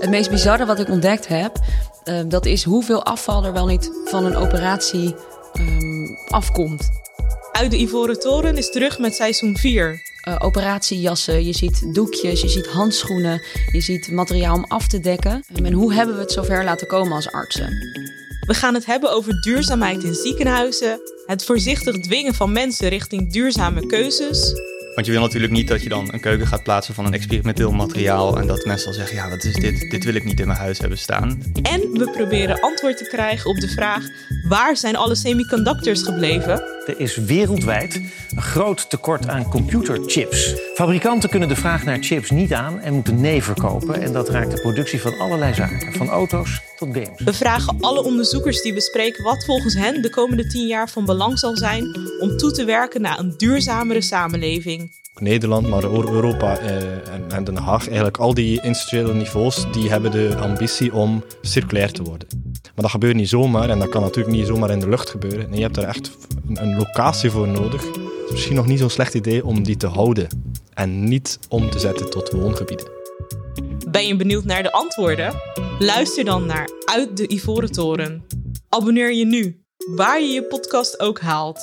Het meest bizarre wat ik ontdekt heb, uh, dat is hoeveel afval er wel niet van een operatie um, afkomt. Uit de Ivoren Toren is terug met seizoen 4. Uh, operatiejassen, je ziet doekjes, je ziet handschoenen, je ziet materiaal om af te dekken. En hoe hebben we het zover laten komen als artsen? We gaan het hebben over duurzaamheid in ziekenhuizen, het voorzichtig dwingen van mensen richting duurzame keuzes want je wil natuurlijk niet dat je dan een keuken gaat plaatsen van een experimenteel materiaal en dat mensen dan zeggen, ja, wat is dit? Dit wil ik niet in mijn huis hebben staan. En we proberen antwoord te krijgen op de vraag, waar zijn alle semiconductors gebleven? Er is wereldwijd een groot tekort aan computerchips. Fabrikanten kunnen de vraag naar chips niet aan en moeten nee verkopen. En dat raakt de productie van allerlei zaken, van auto's tot games. We vragen alle onderzoekers die we spreken wat volgens hen de komende tien jaar van belang zal zijn om toe te werken naar een duurzamere samenleving. Nederland, maar Europa eh, en Den Haag, eigenlijk al die industriële niveaus, die hebben de ambitie om circulair te worden. Maar dat gebeurt niet zomaar en dat kan natuurlijk niet zomaar in de lucht gebeuren. Je hebt daar echt een locatie voor nodig. Het is misschien nog niet zo'n slecht idee om die te houden en niet om te zetten tot woongebieden. Ben je benieuwd naar de antwoorden? Luister dan naar Uit de Ivoren Toren. Abonneer je nu, waar je je podcast ook haalt.